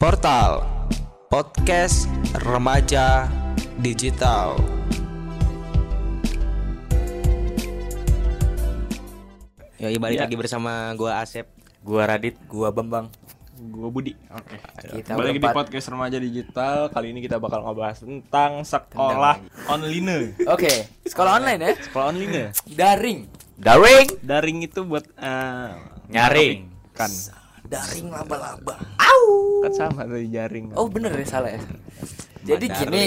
Portal Podcast Remaja Digital Yoi balik Ya. lagi bersama gua Asep Gua Radit, Gua Bambang. gua Budi. Oke. Kita Balik di podcast remaja digital. Kali ini kita bakal ngebahas tentang sekolah online. Oke, sekolah online ya? Sekolah online. Daring. Daring. Daring itu buat eh, Nyaring. kan. Daring laba-laba. Kan sama dari jaring. Oh bener ya salah ya. Jadi gini,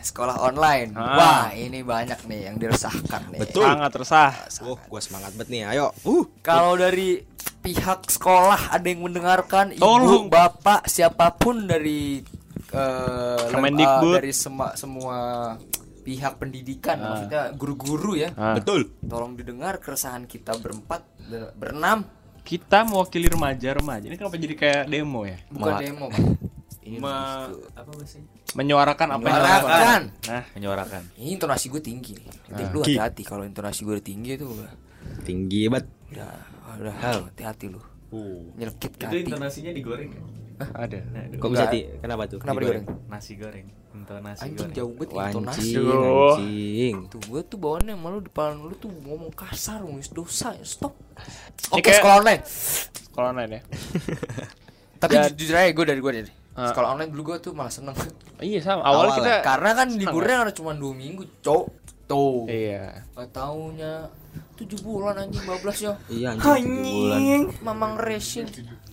sekolah online. Ah. Wah ini banyak nih yang diresahkan nih. Betul. Sangat resah. Oh gua semangat banget nih ayo uh Kalau dari pihak sekolah ada yang mendengarkan, ibu, Tolong. bapak, siapa pun dari eh, lem- Kemendikbud. dari sema- semua pihak pendidikan, Ah. maksudnya guru-guru ya. Ah. Betul Tolong didengar keresahan kita berempat, ber- berenam, Kita mewakili remaja-remaja. Ini kenapa jadi kayak demo ya? bukan Ma- demo. Ini Me- Apa bahasanya? menyuarakan apa yang Menyuarakan. Nah, Menyuarakan. Ini intonasi gue tinggi nih. Nanti Ah. lu hati-hati kalau intonasi gue udah tinggi itu udah Tinggi banget udah udah hati-hati lu. Nyelkit ke Itu hati. intonasinya digoreng ya? ada. Kok bisa ti kenapa tuh Kenapa digoreng? Nasi goreng. Intonasi Anjing jauh banget intonasi. Wancing Aduh. anjing Tuh gue tuh bawaannya malu depan lu tuh ngomong kasar, ngomong dosa, ya stop. Oke, kayak- sekolah online. Sekolah online ya. Tapi Dan- ju- jujur aja gue dari gue dari. Ah. Sekolah online dulu gue tuh malah seneng. Iya sama. Awalnya Awal kita Karena kan liburnya ada cuma dua minggu, cok. Tuh. Iya. Gak taunya tujuh bulan anjing bablas ya. Iya anjing tujuh bulan Mamang racing.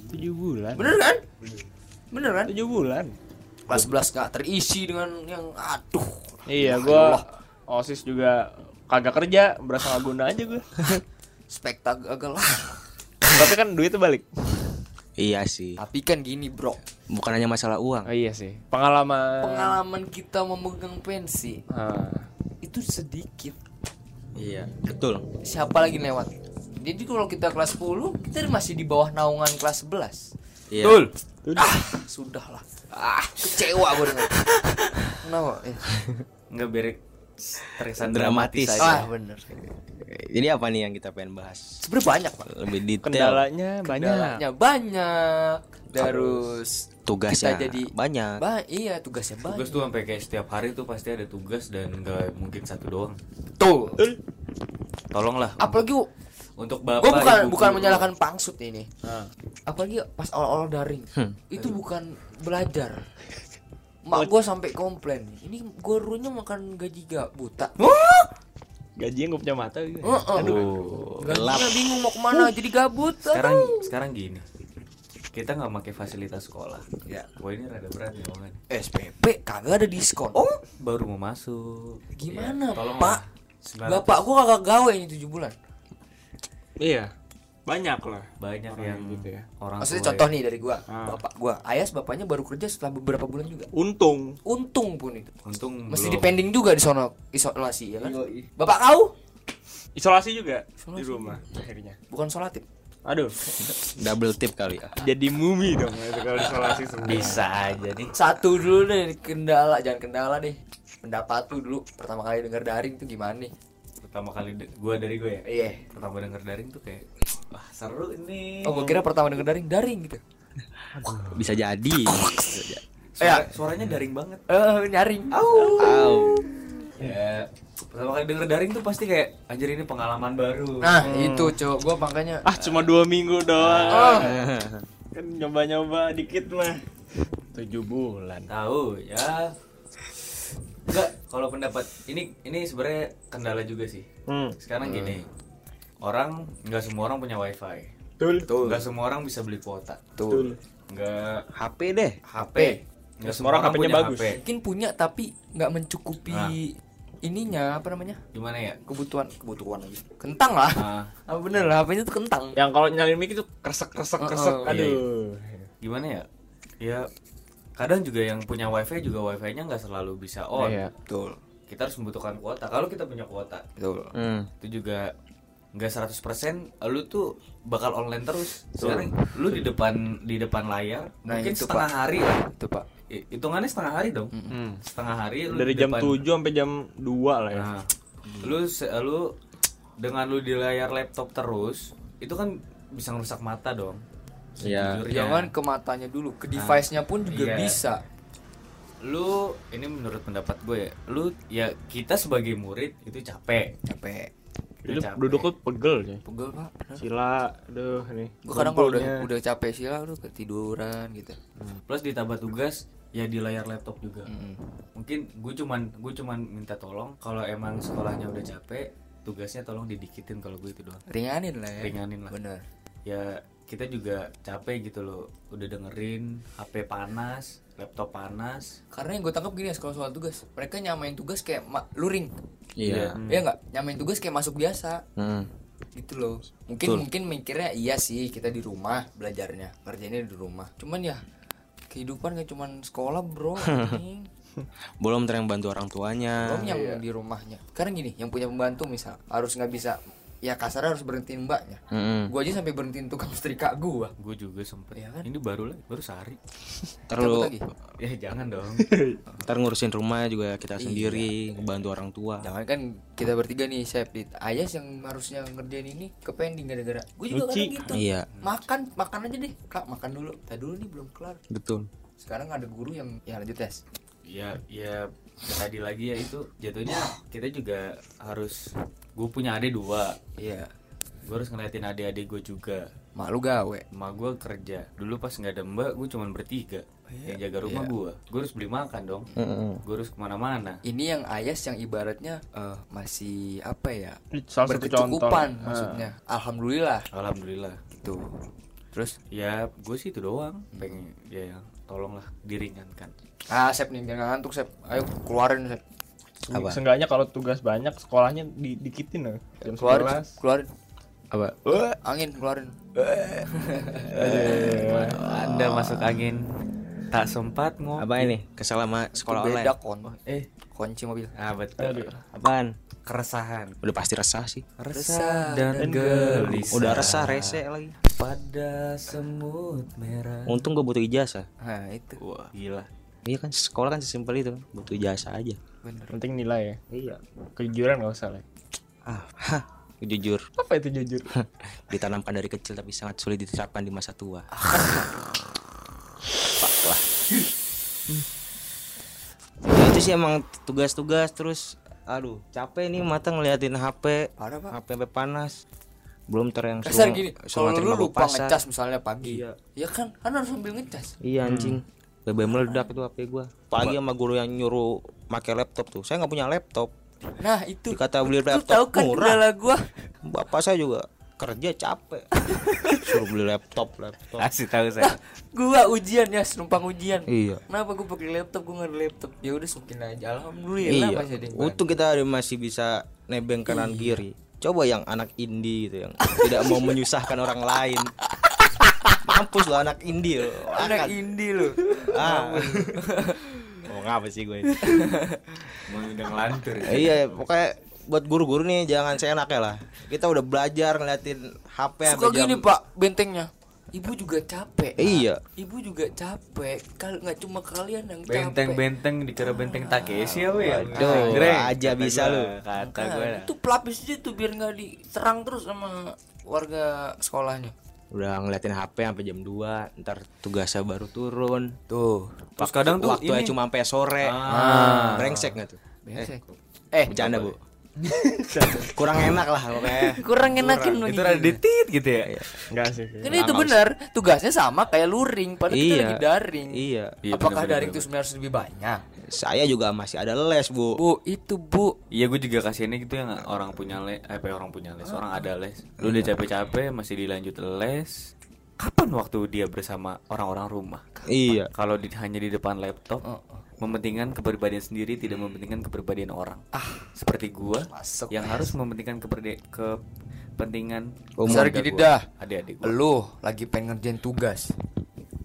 Tujuh bulan. Bener kan? Bener kan? Tujuh bulan. Kelas 11 gak terisi dengan yang aduh. Iya, Ya gua Allah. OSIS juga kagak kerja, berasa nggak guna aja gua. spektakel lah. Tapi kan duitnya balik. Iya sih Tapi kan gini, Bro. Bukan hanya masalah uang Oh iya sih. Pengalaman. Pengalaman kita memegang pensi Ah, itu sedikit. Iya betul Siapa lagi lewat? Jadi kalau kita kelas 10, kita masih di bawah naungan kelas 11. Iya Ah, sudahlah. Ah, kecewa gue dengan. Kenapa? Eh, Enggak berek terkesan Dramatis. dramatis Ah, aja. bener. Jadi apa nih yang kita pengen bahas Sebenarnya banyak, Pak. Lebih detail kendalanya banyak. Kendalanya banyak. Terus Tugasnya kita jadi banyak Ba iya, tugasnya banyak. Tugas tuh sampai kayak setiap hari tuh pasti ada tugas dan enggak mungkin satu doang. Tuh. Tolonglah. Apalagi untuk bapak gue bukan ibu bukan menyalahkan pangsut ini. Ah. apalagi pas awal-awal daring itu bukan belajar mak gue sampai komplain ini gurunya makan gaji gak buta Gajinya nggak punya mata gitu. Heeh. Aduh. gajinya bingung mau ke mana jadi gabut Sekarang Aduh. sekarang gini. Kita nggak pakai fasilitas sekolah. Ya. Wah ini rada berat nih omongan. SPP kagak ada diskon oh Baru mau masuk. gimana tolong pak lah. 900. bapak gue kagak gawe ini tujuh bulan Iya. Banyak lah. banyak Orang yang gitu ya. orang maksudnya contoh ya. nih dari gue Ah. bapak gue ayas bapaknya baru kerja setelah beberapa bulan juga Untung. untung pun itu untung mesti belum. dipending juga di sono isolasi ya kan bapak kau Isolasi juga di Isolasi. rumah akhirnya. bukan sholatif Aduh. Double tip kali ya Jadi mumi dong itu kalau isolasi semua. bisa aja nih satu dulu deh kendala jangan kendala deh pendapat tuh dulu pertama kali denger daring tuh gimana nih pertama kali de- gua dari gue ya? Iya. Pertama denger daring tuh kayak wah seru ini oh gue kira pertama denger daring daring gitu. Bisa jadi. Suara, suaranya daring banget. Eh nyaring. Au. ya pertama kali denger daring tuh pasti kayak anjir ini pengalaman baru. Nah itu cowok gue makanya. Ah cuma dua minggu doang. oh, Kan nyoba-nyoba dikit mah. Tujuh bulan. tahu ya enggak kalau pendapat ini ini sebenarnya kendala juga sih. Hmm. sekarang gini orang nggak semua orang punya wifi. Betul. nggak semua orang bisa beli kuota. Tuh nggak HP deh. HP nggak semua orang HP-nya punya bagus. HP. mungkin punya tapi nggak mencukupi Nah. ininya apa namanya? Gimana ya? Kebutuhan kebutuhan lagi. Kentang lah. Nah, ah, bener lah HP-nya tuh kentang. Yang kalau nyalin mic itu kresek kresek kresek. Oh, iya, Aduh. gimana ya? Ya kadang juga yang punya wifi juga wifi-nya nggak selalu bisa on. Iya. betul. Kita harus membutuhkan kuota. Kalau kita punya kuota betul. Hmm. itu juga nggak 100% lu tuh bakal online terus. Sekarang lu di depan di depan layar Nah, mungkin itu, setengah Pak. hari lah. Itu pak. Hitungannya setengah hari dong. Hmm. setengah hari lu Dari jam depan- 7 sampai jam 2 lah ya. nah, lu se- lu dengan lu di layar laptop terus itu kan bisa ngerusak mata dong Iya. Jangan ke matanya dulu, ke device-nya pun juga Iya. bisa. lu ini menurut pendapat gue ya lu ya kita sebagai murid itu capek Capek. Hidup capek. duduknya pegel coy. Pegel, Pak. bener. Sila, aduh nih. Gua kadang kalau udah udah capek sila udah ketiduran gitu. plus ditambah tugas ya di layar laptop juga Mm-mm. mungkin gue cuman gue cuman minta tolong kalau emang sekolahnya udah capek tugasnya tolong didikitin kalau gue itu doang Ringanin lah ya. Ringanin lah. Bener. ya kita juga capek gitu loh udah dengerin HP panas laptop panas Karena yang gue tangkap gini ya sekolah soal tugas, mereka nyamain tugas kayak ma- luring. Iya. Ya nggak? Nyamain tugas kayak masuk biasa. Hmm. gitu loh mungkin Betul. mungkin mikirnya iya sih kita di rumah belajarnya kerjanya di rumah cuman ya kehidupan gak cuman sekolah bro. Belum ter yang bantu orang tuanya. belum yang di rumahnya karena gini yang punya pembantu misal harus nggak bisa ya kasar harus berhentiin mbaknya. Mm-mm. gua aja sampai berhentiin tukang setrika gua. Gue juga sempet. Iya kan? ini baru lah baru sehari. Ntar Cabut lu lagi? Ya jangan dong. Ntar ngurusin rumah juga Iya. kita sendiri, ngebantu orang tua. jangan kan kita bertiga nih chef di ayas yang harusnya ngerjain ini ke pending gara-gara. Gue juga kadang gitu. Iya, makan makan aja deh. Kak makan dulu. Tadi dulu nih belum kelar. Betul. sekarang ada guru yang ya lanjut tes. Ya ya tadi lagi ya itu jatuhnya kita juga harus gue punya adik dua. Iya. Gue harus ngeliatin adik-adik gue juga. Malu gawe. Emak gue kerja. Dulu pas nggak ada mbak gue cuman bertiga. Yang jaga rumah Iya. gue gue harus beli makan dong. Mm-mm. gue harus ke mana-mana. Ini yang ayas yang ibaratnya eh, masih apa ya? Salah berkecukupan maksudnya. Alhamdulillah. Alhamdulillah. Gitu. Terus? Ya gue sih itu doang. Pengen ya tolonglah diringankan ah sep nih jangan ngantuk sep ayo keluarin sep. Apa? Seenggaknya kalau tugas banyak sekolahnya di dikitin loh. Jam keluarin 11. keluarin Apa? angin keluarin anda masuk angin tak sempat ngopi Apa ini? Kesal sama sekolah Itu beda online. kon eh kunci mobil ah betul Aduh. Apaan? keresahan Udah pasti resah sih. Resah dan dan gelisah Udah resah rese lagi. pada semut merah Untung gue butuh ijazah. nah itu wah gila Iya kan sekolah kan sesimpel itu, butuh ijazah aja. bener Penting nilai ya. Iya. Kejujuran gak usah lah. Ah, hah, jujur Apa itu jujur? ditanamkan dari kecil tapi sangat sulit diterapkan di masa tua. Ya, itu sih emang tugas-tugas terus aduh capek nih mata ngeliatin HP Parah, Pak. HP sampai panas. Belum ter yang kasar suruh- gini suruh kalau lu lupa pasar. ngecas misalnya pagi Iya. ya kan? Kan harus sambil ngecas. Iya anjing. BBM meledak itu HP gua. Pagi sama guru yang nyuruh pakai laptop tuh. Saya nggak punya laptop. Nah itu. Dikata beli lu laptop tahu kan murah. gua? Bapak saya juga kerja capek. Suruh beli laptop laptop. Kasih tahu saya. Gua ujian ya numpang ujian. Iya. Kenapa gua pakai laptop? Gua nggak ada laptop. Ya udah semakin aja. Alhamdulillah iya. Masih ada untung kita masih bisa nebeng kanan kiri. Coba yang anak indie gitu yang tidak mau menyusahkan orang lain. Mampus lo anak indie lo anak indie lu ah. Oh ngapa sih gue ini? mau udah ngelantur iya pokoknya buat guru-guru nih jangan seenaknya lah kita udah belajar ngeliatin HP suka sampai jam gini pak bentengnya ibu juga capek Pak. Iya. ibu juga capek kalau nggak cuma kalian yang capek benteng-benteng dikira benteng Takeshi apa ya Waduh, Greng. aja bisa lu. kata Nah, gue itu pelapis aja tuh biar nggak diserang terus sama warga sekolahnya udah ngeliatin HP sampai jam 2 ntar tugasnya baru turun tuh terus kadang tuh waktunya ini cuma sampai sore Ah. brengsek nggak tuh Brengsek. eh bercanda bu kurang enak lah pokoknya. Kurang enakin lu itu gitu. rada detit gitu ya? Enggak sih. kan itu benar. tugasnya sama kayak luring. Padahal kita Iya. lagi daring. Iya. Iya, apakah bener-bener, daring itu sebenarnya harus lebih banyak? Saya juga masih ada les bu. Bu itu bu. Iya gue juga kasihannya gitu yang orang punya les, eh apa ya, orang punya les, orang ada les. Lu udah capek-capek masih dilanjut les. Kapan waktu dia bersama orang-orang rumah? iya. Kalau di, hanya di depan laptop, Oh, oh. Mementingkan kepribadian sendiri tidak mementingkan kepribadian orang. Ah, seperti gua Masuk. yang harus mementingkan keperde- kepentingan Umum. Besar gini dah. Adik-adik gua. lu lagi pengen ngerjain tugas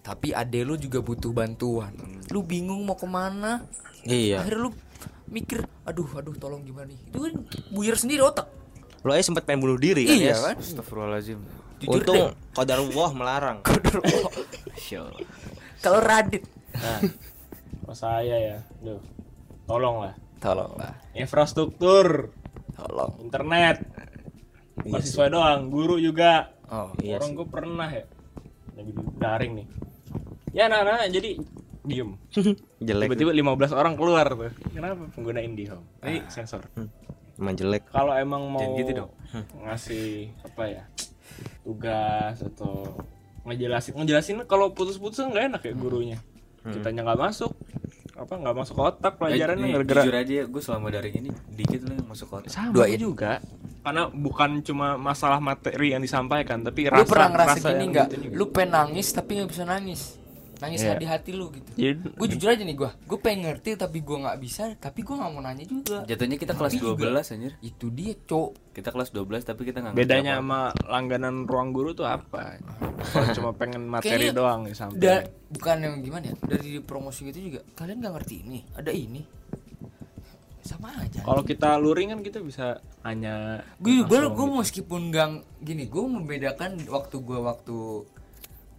tapi ade lu juga butuh bantuan lu bingung mau ke mana iya akhirnya lu mikir aduh aduh tolong gimana nih itu kan buyar sendiri otak lo aja sempat pengen bunuh diri kan iya Yes? kan Astagfirullahaladzim. jujur untung deh qadarullah melarang Allah. kalau Radit Nah, kalau saya ya, duh, tolong lah. tolong lah Infrastruktur, tolong. Internet, Iya mahasiswa doang, guru juga. oh Iya Orang gue pernah ya, lagi daring nih. Ya nah, nah jadi diem. Jelek. Tiba-tiba 15 orang keluar tuh. Kenapa? Pengguna IndiHome ini sensor. Emang jelek. Kalau emang mau Jangan gitu dong. ngasih apa ya tugas atau ngejelasin. Ngejelasin kalau putus-putus nggak enak ya gurunya. Kitanya nggak masuk apa nggak masuk otak pelajarannya Eh, gara-gara jujur aja gue selama daring ini dikit lah yang masuk kotak sama Doain. juga. Karena bukan cuma masalah materi yang disampaikan tapi lu rasa pernah ngerasa rasa gini nggak? gitu. Lu pengen nangis tapi nggak bisa nangis. Nangis Iya. di hati lu gitu. Jadi, gue jujur aja nih gue gue pengen ngerti tapi gue nggak bisa tapi gue nggak mau nanya juga. Jatuhnya kita kelas juga- 12 anjir. Itu dia cok. Kita kelas 12 tapi kita nggak bedanya sama langganan ruang guru tuh apa kalau cuma pengen materi Kayaknya doang da- disampaikan bukan yang gimana ya dari promosi gitu juga kalian nggak ngerti ini ada ini. Sama aja. Kalau kita luring kan kita bisa hanya gue gue gue gitu. meskipun gang gini gue membedakan waktu gue waktu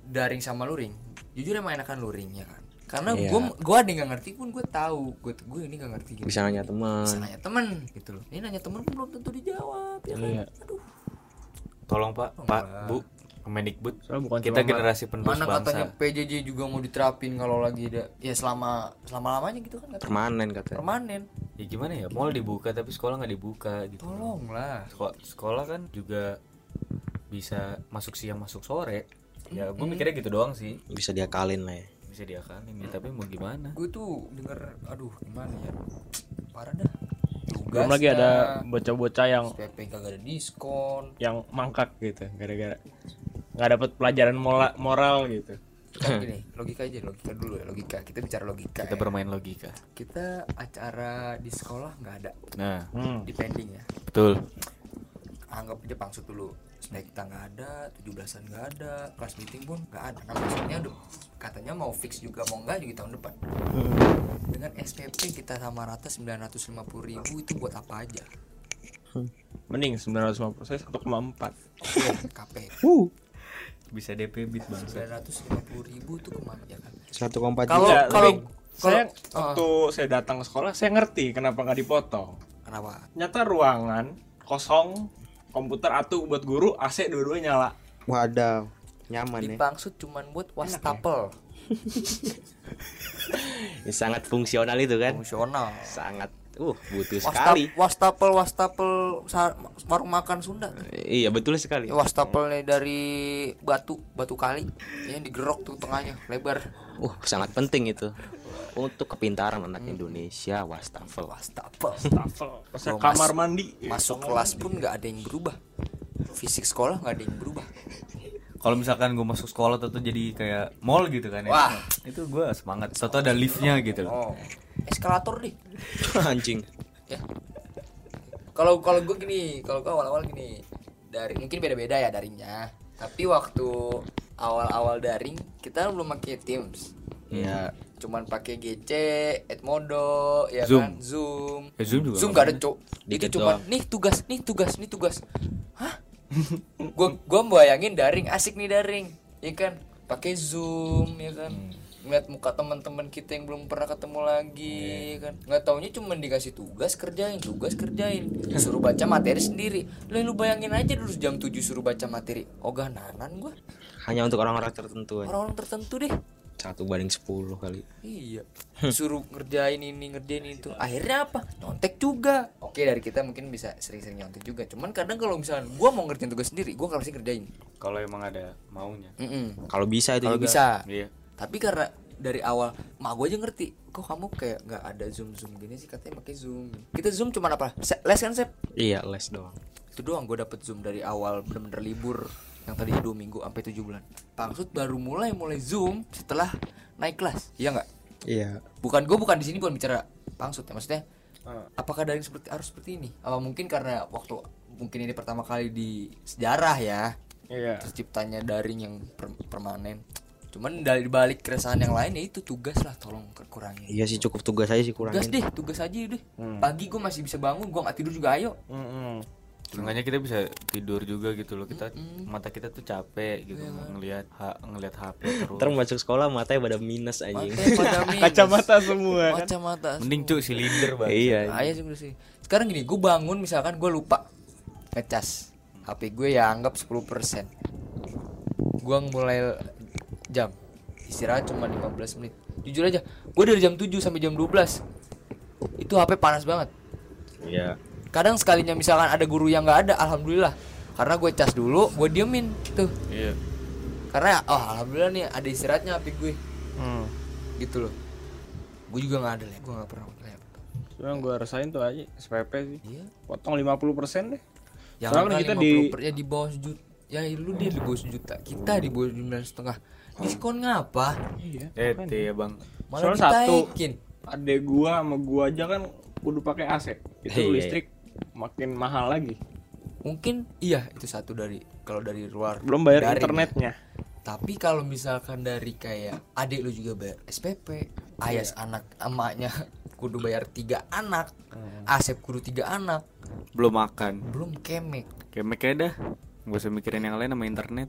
daring sama luring. Jujur emang enakan luring ya kan. Karena Iya. gue gue ada nggak ngerti pun gue tahu. Gue gue ini nggak ngerti gitu. bisa nanya teman. Bisa nanya temen gitu loh. Ini nanya temen pun belum tentu dijawab ya kan? Iya. aduh. Tolong pak. Pak bu Kemendikbud Soalnya bukan kita generasi penerus mana bangsa. Katanya PJJ juga mau diterapin kalau lagi ada ya selama selama lamanya gitu kan katanya. permanen katanya. Permanen. Ya gimana ya mall dibuka tapi sekolah nggak dibuka gitu. Tolong lah Seko- sekolah kan juga bisa masuk siang masuk sore. Ya gue mikirnya gitu doang sih. Bisa diakalin lah ya. Bisa diakalin ya tapi mau gimana? Gue tuh denger aduh gimana ya? Parah dah. Belum lagi ada bocah-bocah yang PP kagak ada diskon. yang mangkak gitu gara-gara nggak dapat pelajaran mola- moral gitu. Kan gini logika aja logika dulu ya logika. Kita bicara logika kita ya. bermain logika. Kita acara di sekolah nggak ada. Nah. Hmm. di pending ya. Betul. Anggap aja pangsut dulu. Snack kita nggak ada 17-an nggak ada kelas meeting pun nggak ada. Nah maksudnya udah katanya mau fix juga mau nggak juga tahun depan. Dengan SPP kita sama rata 950 ribu itu buat apa aja? Mending 950 saya 1,4 KP bisa DP bit bangsa 950 ribu itu ke mana ya kan satu kompa Kalau- kalau- tapi saya kalau- waktu saya datang ke sekolah saya ngerti kenapa nggak dipotong. Kenapa? Nyata ruangan kosong komputer atu buat guru AC dua-duanya nyala. Wadaw nyaman di ya. Pangsut cuman buat wastafel. Ini sangat fungsional itu kan. Fungsional. Sangat uh butuh sekali. wastafel wastafel warung makan Sunda. Tuh. iya betul sekali. Ya, wastafelnya dari batu batu kali. Ya, yang digerok tuh tengahnya lebar. Uh sangat penting itu. Untuk kepintaran anak Indonesia wastafel. Wastafel. Tafel Pas Gua kamar mandi. masuk kelas pun nggak ada yang berubah. Fisik sekolah nggak ada yang berubah. Kalau misalkan gue masuk sekolah tuh jadi kayak mall gitu kan ya. Wah. itu gue semangat. Soto ada liftnya gitu loh. Oh. Eskalator deh anjing ya kalau kalau gue gini kalau gue awal-awal gini dari mungkin beda-beda ya daringnya tapi waktu awal-awal daring kita belum pakai Teams Iya. cuman pakai GC, Edmodo, ya Zoom. kan, Zoom. Ya, Zoom juga Zoom gak ada, Cuk. Itu doang. nih tugas, nih tugas, nih tugas. Hah? gua gua bayangin daring, asik nih daring. Ya kan? Pakai Zoom, ya kan. Ngeliat muka teman-teman kita yang belum pernah ketemu lagi, ya kan. Nggak taunya cuma dikasih tugas kerjain, tugas kerjain. Suruh baca materi sendiri. Lah lu bayangin aja dulu jam 7 suruh baca materi. Ogah nanan gua. hanya untuk orang-orang tertentu. Orang-orang tertentu deh. Satu banding 10 kali Iya. Suruh ngerjain ini, ngerjain itu. Akhirnya apa? Nyontek juga. Oke, dari kita mungkin bisa sering-sering nyontek juga. Cuman kadang kalau misalnya gua mau ngerjain tugas sendiri, gua pasti ngerjain. kalau emang ada maunya Mm-mm. kalau bisa itu Kalau juga bisa. iya Tapi karena dari awal mak gua aja ngerti kok kamu kayak nggak ada zoom zoom gini sih katanya pakai zoom kita zoom cuma apa Se- les kan sep iya les doang itu doang gue dapet zoom dari awal bener-bener libur yang tadi dua minggu sampai tujuh bulan. Pangsut baru mulai mulai zoom setelah naik kelas. Iya nggak? Iya. Bukan gue bukan di sini bukan bicara pangsut ya maksudnya Ah. apakah daring seperti harus seperti ini? Apa mungkin karena waktu mungkin ini pertama kali di sejarah ya Iya. terciptanya daring yang per- permanen. Cuman dari balik keresahan yang lain ya itu tugas lah tolong kurangin iya sih cukup tugas aja sih tugas kurangin deh tugas aja deh. Pagi gue masih bisa bangun gue nggak tidur juga ayo. Mm-mm. Seenggaknya kita bisa tidur juga gitu loh. Kita mata kita tuh capek gitu Iya, ngelihat ha, ngelihat HP terus. Ntar masuk sekolah matanya pada minus anjing. Minus. Kacamata semua kan. kacamata mending cuy silinder banget iya Ayo sih. Sekarang gini, gue bangun misalkan gue lupa ngecas HP gue ya anggap 10% Gue mulai jam istirahat cuma 15 menit. Jujur aja gue dari jam 7 sampai jam 12 itu HP panas banget. Iya. Kadang sekalinya misalkan ada guru yang nggak ada alhamdulillah karena gue cas dulu gue diemin tuh Iya. karena oh alhamdulillah nih ada istirahatnya HP gue Hmm. gitu loh gue juga nggak ada gue nggak pernah laptop Cuma yang gue rasain tuh aja SPP sih. iya Potong 50% deh. yang Soalnya kan kita di ya di bawah sejuta ya lu dia di bawah sejuta kita di bawah sembilan setengah diskon ngapa Iya. Eh, ya bang. malah Soalnya satu ditaikin adek gua sama gua aja kan kudu pakai AC. Itu Iya, iya. listrik makin mahal lagi. mungkin iya itu satu dari kalau dari luar Belum bayar daring ya. internetnya. tapi kalau misalkan dari kayak adik lu juga bayar SPP ayas anak emaknya kudu bayar tiga anak Asep kudu tiga anak Belum makan. belum kemek Kemek aja dah. Gak usah mikirin yang lain sama internet.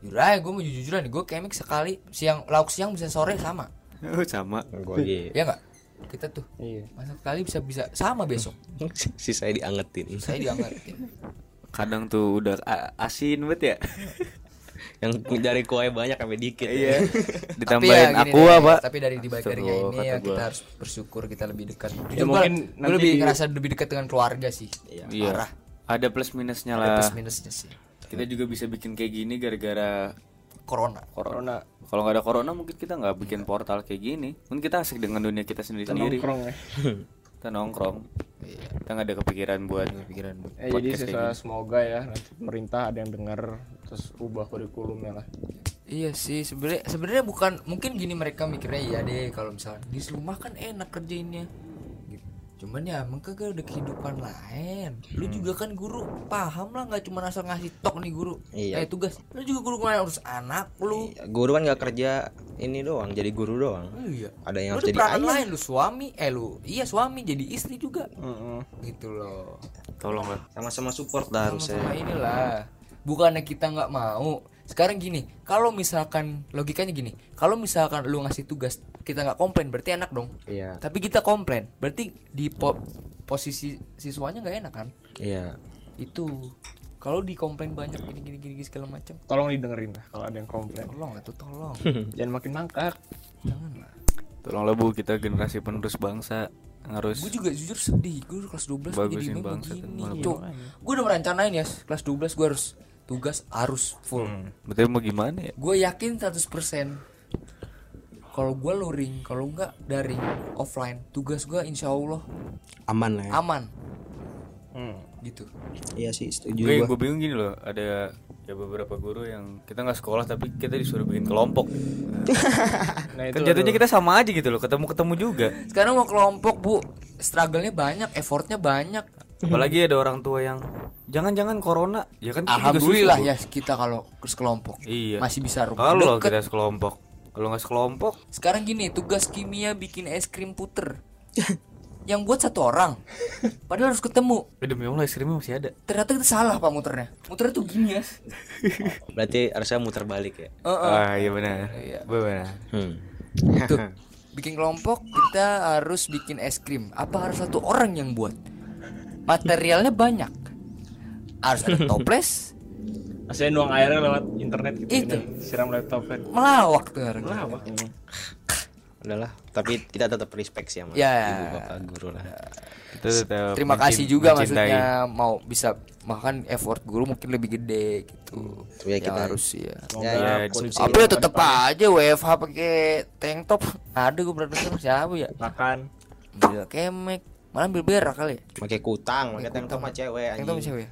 Yura gue mau jujuran gue kemek sekali siang lauk siang bisa sore sama Oh, sama. Gua gitu. ya nggak kita tuh Iya. masak sekali bisa bisa sama besok si saya diangetin. saya diangkatin Kadang tuh udah asin banget ya. Yang dari kue banyak sampai dikit. Iya. Tapi Ditambahin ya deh, Pak. Tapi dari dibalik dari Astagfirullah, ini ya kata kita gua. harus bersyukur kita lebih dekat. Ya, Jujur mungkin gua- gua nanti lebih di- ngerasa lebih dekat dengan keluarga sih. Iya. Parah. Ada plus minusnya Ada lah. plus minusnya sih. Kita juga bisa bikin kayak gini gara-gara Corona. Corona kalau nggak ada corona mungkin kita nggak bikin portal kayak gini. Mungkin kita asik dengan dunia kita sendiri-sendiri. nongkrong ya. Kita nongkrong. Iya. Kita nggak ada kepikiran buat Pikiran Eh, jadi sisa semoga ya nanti pemerintah ada yang dengar terus ubah kurikulumnya lah. Iya sih sebenarnya sebenarnya bukan mungkin gini mereka mikirnya iya deh kalau misalnya di rumah kan enak kerjainnya. Cuman ya emang kagak udah kehidupan lain. Lu juga kan guru paham lah nggak cuma asal ngasih tok nih guru. Iya. Eh tugas. Lu juga guru kemarin urus anak lu. Iya, Guru kan nggak kerja ini doang, jadi guru doang. Iya. Ada yang Lu harus jadi ayah. lain lu suami eh lu iya suami jadi istri juga Heeh. gitu loh tolong lah. Sama-sama support lah harusnya. sama inilah bukannya kita nggak mau sekarang gini kalau misalkan logikanya gini kalau misalkan lu ngasih tugas kita nggak komplain berarti enak dong Iya. tapi kita komplain berarti di po- posisi siswanya nggak enak kan Iya. itu kalau dikomplain banyak gini gini gini segala macam Tolong didengerin lah kalau ada yang komplain. tolong itu tolong Jangan makin mangkak. jangan lah Tolonglah Bu, kita generasi penerus bangsa harus gue juga jujur sedih gue kelas 12 gua Bagusin jadi bangsa begini gue udah merencanain ya kelas 12 gue harus tugas harus full Betul mau gimana ya? gue yakin 100% kalau gue luring kalau enggak daring offline tugas gue insya Allah Aman lah ya. aman Hmm. gitu Iya sih, setuju Gue gua. gue bingung gini loh, ada ya beberapa guru yang kita nggak sekolah tapi kita disuruh bikin kelompok. Nah, itu Kan jatuhnya kita sama aja gitu loh, ketemu-ketemu juga. sekarang mau kelompok bu struggle-nya banyak effortnya banyak Apalagi ada orang tua yang jangan-jangan corona, ya kan alhamdulillah ya kita kalau terus kelompok Iya. masih bisa rumah Kalau kita sekelompok, kalau nggak sekelompok, sekarang gini tugas kimia bikin es krim puter yang buat satu orang padahal harus ketemu eh, demi Allah es krimnya masih ada. ternyata kita salah pak muternya muternya tuh gini ya Berarti harusnya muter balik ya. Ah iya benar, Iya. benar. Hmm. Tuh, bikin kelompok kita harus bikin es krim. Apa harus satu orang yang buat? Materialnya banyak. Harus ada toples, Masih nuang airnya lewat internet gitu. Itu. ini, Siram laptop kan. melawak tuh orang. Lawak. Udahlah, tapi kita tetap respect sih sama Ya. ibu bapak guru lah. Kita tetap Terima mencin- kasih juga mencintai. maksudnya mau bisa makan effort guru mungkin lebih gede gitu. Ya kita- harus ya. Ya, ya, kondisi Tapi ya tetep aja WFH pakai tank top. Ada gue denger siapa ya? makan. Ambil kemek, malah ambil berak kali ya. Pakai kutang, pakai tank top sama cewek Tank top anjing. siapa ya?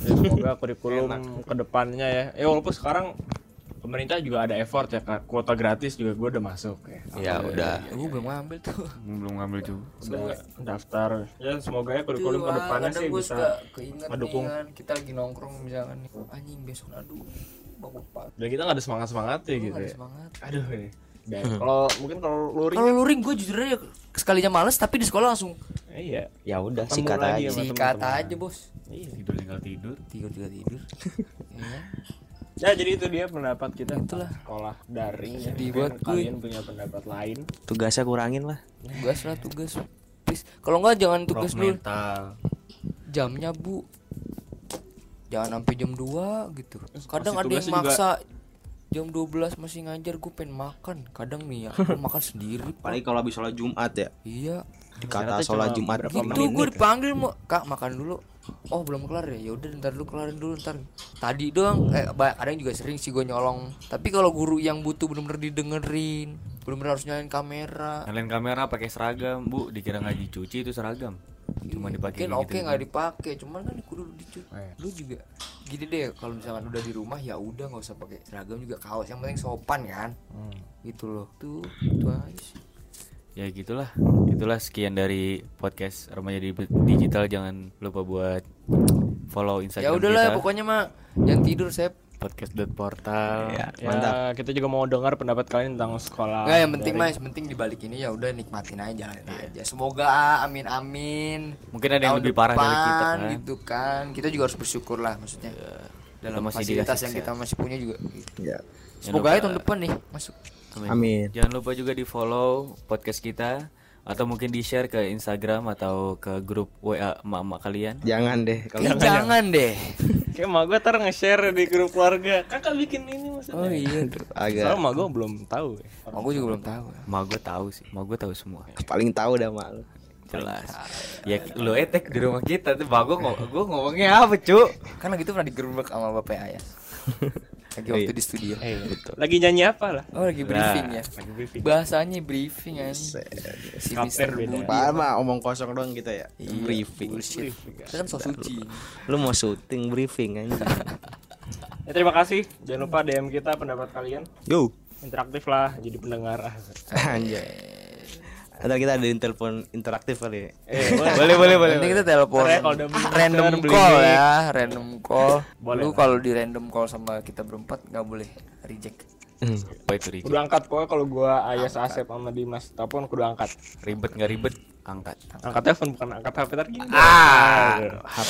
Semoga kurikulum ke depannya ya. Ya walaupun sekarang pemerintah juga ada effort ya. Kuota gratis juga gue udah masuk ya. Ya udah. Ya, gue belum ngambil tuh. belum ngambil juga. Udah daftar. Ya semoga ya kurikulum Tuh, ke depannya kadang sih bisa mendukung. kan, kita lagi nongkrong misalkan nih anjing besok aduh bangun pagi Dan kita nggak ada semangat semangat ya gitu ada ya. semangat Aduh ini. Dan kalau mungkin kalau luring kalau luring gue jujur aja sekalinya males tapi di sekolah langsung eh, iya. Ya udah, sikat aja. sikat aja bos Iya. Tidur tinggal tidur. tidur juga tidur ya. Ya jadi itu dia pendapat kita Itulah. sekolah daring. ya. Banget, kuy. kalian punya pendapat lain. Tugasnya kurangin lah. tugas lah tugas please kalau nggak jangan tugas dulu mental. jamnya bu jangan sampai jam 2 gitu kadang ada yang juga- maksa jam 12 masih ngajar gue pengen makan kadang nih ya gue makan sendiri. Apalagi kalau habis sholat Jumat ya. iya Dikata sholat Jumat berapa lima itu gue ya. dipanggil mau kak makan dulu oh belum kelar ya ya udah ntar dulu kelarin dulu ntar tadi doang eh ba- kadang juga sering sih gue nyolong tapi kalau guru yang butuh bener-bener didengerin bener-bener harus nyalain kamera Nyalain kamera pakai seragam, Bu. Dikira nggak dicuci itu seragam. Cuma dipakai mungkin kayak oke gitu. nggak dipakai cuman kan kudu dicuci Iya. lu juga gini deh kalau misalkan udah di rumah ya udah nggak usah pakai seragam juga kaos yang penting sopan kan Hmm. gitu loh tuh itu aja Ya gitulah. Itulah sekian dari podcast Remaja di Digital. Jangan lupa buat follow Instagram ya udahlah pokoknya mah jangan tidur saya podcast.portal. Ya, Ya, mantap. kita juga mau dengar pendapat kalian tentang sekolah. Nggak, yang penting dari- mah yang penting dibalik ini ya udah nikmatin aja jalanin aja. Semoga amin amin. Mungkin ada yang lebih parah dari depan kita, kan? gitu kan. Kita juga harus bersyukur lah maksudnya. Dalam Kita masih fasilitas yang kita masih punya juga gitu. Ya. Semoga aja tahun depan nih masuk. Amin. Jangan lupa juga di follow podcast kita atau mungkin di share ke Instagram atau ke grup WA emak-emak kalian. Jangan deh kalau Ih, jangan deh. Kayak emak gue ntar nge-share di grup keluarga. Kakak bikin ini maksudnya. Oh iya. agak Soalnya emak gue belum tahu. Ya. Aku juga belum tahu. Mau gue tahu sih, mau gue tahu semua. paling tahu dah mal. Jelas. Ya lu etek di rumah kita tuh, bago ngomong, gue ngomongnya apa, Cuk? Kan lagi itu pernah digerbek sama bapak ayah. Lagi waktu di studio. Eh, Lagi nyanyi apa lah? Oh lagi briefing ya. Lagi briefing. Bahasanya briefing aja. Si Mr. beda. Omong kosong doang kita ya. Iya, briefing. bullshit. Kita kan so suci. Lu mau syuting briefing. Ya, terima kasih. Jangan lupa DM kita pendapat kalian. Yo. Interaktif lah jadi pendengar. Anjay. Atau kita ada telepon interaktif kali ya. Eh, boleh. Boleh, boleh, boleh. Nanti kita telepon ya random call ya, random call. Boleh Lu kalau di random call sama kita berempat nggak boleh reject. Itu ribet? Kudu angkat pokoknya kalau gua Ayas Asep sama Dimas telepon kudu angkat. Ribet nggak ribet? Angkat. Angkat telepon bukan angkat HP tadi. Ah.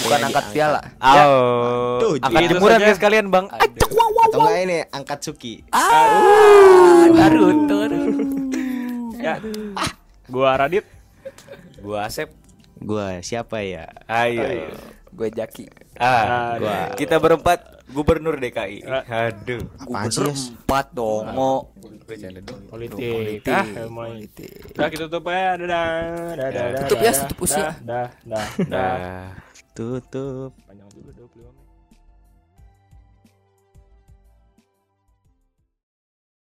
Bukan angkat piala. Oh, Tuh, angkat itu jemuran ya sekalian, Bang. Atau enggak ini angkat Suki. Ah, Naruto. Ya. Gua Radit. Gua Asep. Gua siapa ya? Ayo. Gue Jaki. Ah, Gua. kita berempat gubernur DKI. Aduh. Apaan sih, Gubernur empat dong. Politik. Ah, mulai. Udah kita tutup ya. Dadah. Dadah. Tutup ya, tutup usia. Dah, dah, dah. dah. Dah. Tutup.